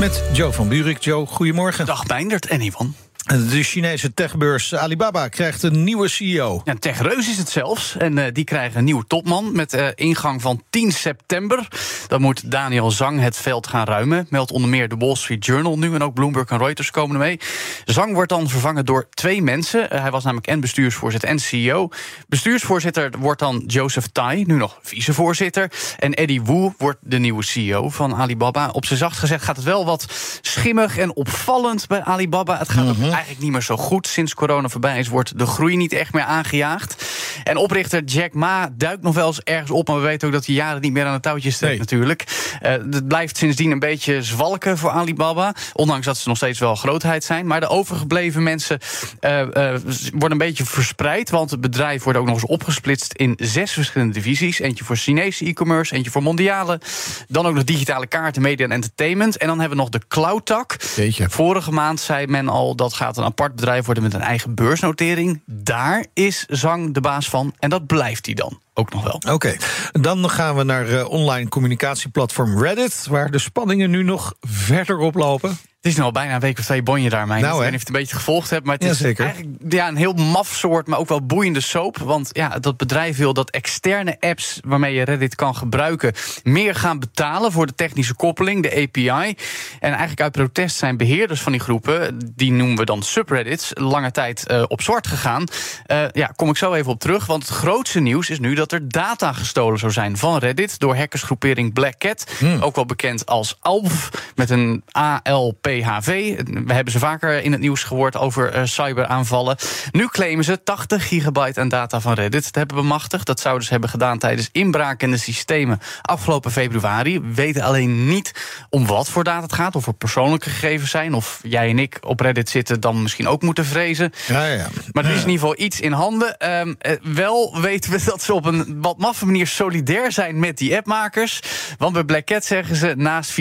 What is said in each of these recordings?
Met Joe van Buurik. Joe, goedemorgen. Dag Meindert en Ivan. De Chinese techbeurs Alibaba krijgt een nieuwe CEO. Ja, een techreus is het zelfs. En uh, die krijgen een nieuwe topman met uh, ingang van 10 september. Dan moet Daniel Zhang het veld gaan ruimen. Meldt onder meer de Wall Street Journal nu. En ook Bloomberg en Reuters komen ermee. Zhang wordt dan vervangen door twee mensen. Uh, hij was namelijk en bestuursvoorzitter en CEO. Bestuursvoorzitter wordt dan Joseph Tai, nu nog vicevoorzitter. En Eddie Wu wordt de nieuwe CEO van Alibaba. Op zijn zacht gezegd gaat het wel wat schimmig en opvallend bij Alibaba. Het gaat mm -hmm eigenlijk niet meer zo goed. Sinds corona voorbij is, wordt de groei niet echt meer aangejaagd. En oprichter Jack Ma duikt nog wel eens ergens op, maar we weten ook dat hij jaren niet meer aan het touwtje steekt nee. natuurlijk. Uh, het blijft sindsdien een beetje zwalken voor Alibaba, ondanks dat ze nog steeds wel grootheid zijn. Maar de overgebleven mensen uh, uh, worden een beetje verspreid, want het bedrijf wordt ook nog eens opgesplitst in zes verschillende divisies. Eentje voor Chinese e-commerce, eentje voor mondiale, dan ook nog digitale kaarten, media en entertainment. En dan hebben we nog de cloud-tak. Vorige maand zei men al dat gaat een apart bedrijf worden met een eigen beursnotering. Daar is Zang de baas van en dat blijft hij dan ook nog wel. Oké, okay. dan gaan we naar uh, online communicatieplatform Reddit, waar de spanningen nu nog verder oplopen. Het is nu al bijna een week of twee bonje daar, mijn. Nou, ik weet niet of je het een beetje gevolgd hebt, maar het ja, is zeker. eigenlijk ja, een heel maf soort, maar ook wel boeiende soap. Want ja, dat bedrijf wil dat externe apps waarmee je Reddit kan gebruiken, meer gaan betalen voor de technische koppeling, de API. En eigenlijk uit protest zijn beheerders van die groepen, die noemen we dan subreddits, lange tijd uh, op zwart gegaan. Uh, ja, kom ik zo even op terug. Want het grootste nieuws is nu dat er data gestolen zou zijn van Reddit door hackersgroepering Black Cat. Hmm. Ook wel bekend als ALF, met een ALP. PHV. We hebben ze vaker in het nieuws gehoord over uh, cyberaanvallen. Nu claimen ze 80 gigabyte aan data van Reddit te hebben bemachtigd. Dat zouden ze hebben gedaan tijdens inbraak in de systemen afgelopen februari. We weten alleen niet om wat voor data het gaat. Of er persoonlijke gegevens zijn. Of jij en ik op Reddit zitten, dan misschien ook moeten vrezen. Ja, ja. Maar er is in ieder geval iets in handen. Um, uh, wel weten we dat ze op een wat maffe manier solidair zijn met die appmakers. Want bij Black Cat zeggen ze, naast 4,5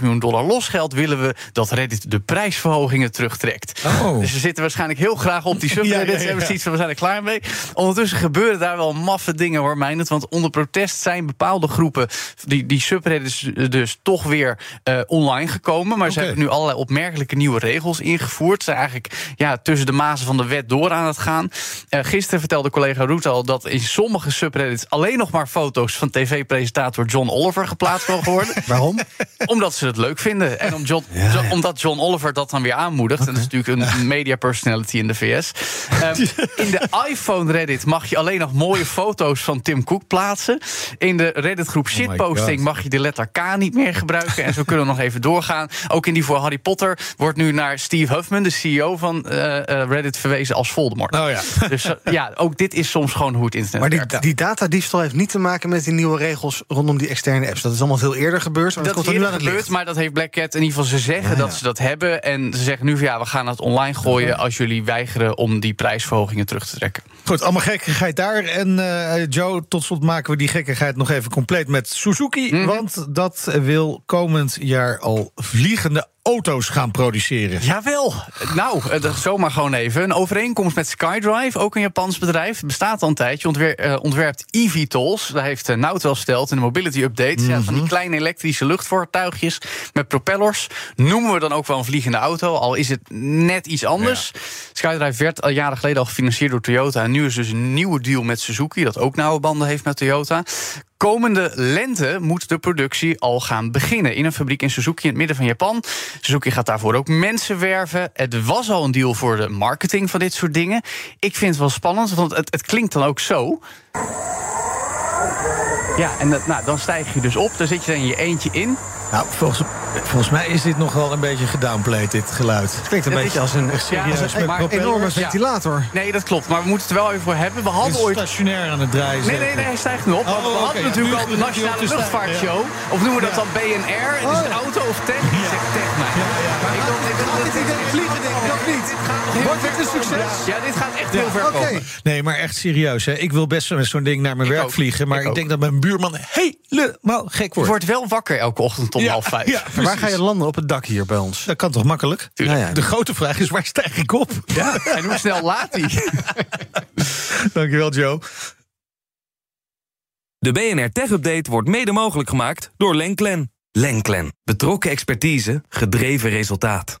miljoen dollar losgeld willen we dat Reddit de prijsverhogingen terugtrekt. Oh. Dus ze zitten waarschijnlijk heel graag op die subreddits. ja, ja, zoiets van, we zijn er klaar mee. Ondertussen gebeuren daar wel maffe dingen hoor, Meijnerd. Want onder protest zijn bepaalde groepen, die, die subreddits dus toch weer uh, online gekomen. Maar okay. ze hebben nu allerlei opmerkelijke nieuwe regels ingevoerd. Ze zijn eigenlijk ja, tussen de mazen van de wet door aan het gaan. Uh, gisteren vertelde collega Roet al dat in sommige subreddits alleen nog maar foto's van tv-presentator John Oliver geplaatst mogen worden. Waarom? Omdat ze het leuk vinden. En om John, ja, omdat John Oliver dat dan weer aanmoedigt. Okay. En dat is natuurlijk een media personality in de VS. Um, in de iPhone Reddit mag je alleen nog mooie foto's van Tim Cook plaatsen. In de Reddit groep shitposting oh mag je de letter K niet meer gebruiken. En zo kunnen we nog even doorgaan. Ook in die voor Harry Potter wordt nu naar Steve Huffman, de CEO van uh, uh, Reddit, verwezen als Voldemort. Oh ja. Dus uh, ja, ook dit is soms gewoon hoe het internet maar die, werkt. Die datadiefstal heeft niet te maken met die nieuwe regels rondom die externe apps. Dat is allemaal veel eerder gebeurd. Maar dat, dat is komt er nu eerder aan het gebeurd, licht. maar dat heeft Black Cat in ieder geval. Ze zeggen ja, ja. dat ze dat hebben. En ze zeggen nu van ja, we gaan het online gooien okay. als jullie weigeren om die prijsverhogingen terug te trekken. Goed, allemaal gekkigheid daar. En uh, Joe, tot slot maken we die gekkigheid nog even compleet met Suzuki. Mhm. Mm -hmm. Want dat wil komend jaar al vliegende auto's gaan produceren. Jawel. Nou, dat zomaar gewoon even. Een overeenkomst met SkyDrive, ook een Japans bedrijf. Bestaat al een tijdje. Ontwer uh, ontwerpt eVTOLs. Daar heeft uh, Nout wel steld in de mobility update. Mm -hmm. ja, van die kleine elektrische luchtvoertuigjes met propellers. Noemen we dan ook wel een vliegende auto. Al is het net iets anders. Ja. SkyDrive werd al jaren geleden al gefinancierd door Toyota. En nu is dus een nieuwe deal met Suzuki. Dat ook nauwe banden heeft met Toyota. Komende lente moet de productie al gaan beginnen. In een fabriek in Suzuki in het midden van Japan. Suzuki gaat daarvoor ook mensen werven. Het was al een deal voor de marketing van dit soort dingen. Ik vind het wel spannend, want het, het klinkt dan ook zo. Ja, en nou, dan stijg je dus op. Dan zit je dan in je eentje in. Nou, volgens, volgens mij is dit nog wel een beetje gedownplayed, dit geluid. Het klinkt een beetje als een als een met maar propellers. enorme Ja. ventilator. Nee, dat klopt. Maar we moeten het er wel even voor hebben. We Is hadden ooit. stationair aan het draaien. Nee, nee, nee, hij stijgt nu op. Oh, we hadden ja, natuurlijk al de Nationale Luchtvaartshow. Of noemen we dat Ja. dan BNR? Het is Oh, een ja. auto of tech? Ik zeg tech, maar. Ja, ja, Maar ik Dit idee vliegen, denk ik, of niet? Wordt het een succes? Ja, dit gaat echt heel ver. Nee, maar echt serieus. Hè. Ik wil best met zo'n ding naar mijn Ik werk ook. vliegen. Maar Ik denk dat mijn buurman helemaal gek Je wordt. wordt wel wakker elke ochtend om Ja, half vijf. ja, Waar ga je landen? Op het dak hier bij ons? Dat kan toch makkelijk? Nou ja. De grote vraag is, waar stijg ik op? Ja, en hoe snel laat hij? Dankjewel, Joe. De BNR Tech Update wordt mede mogelijk gemaakt door Lenklen. Lenklen. Betrokken expertise, gedreven resultaat.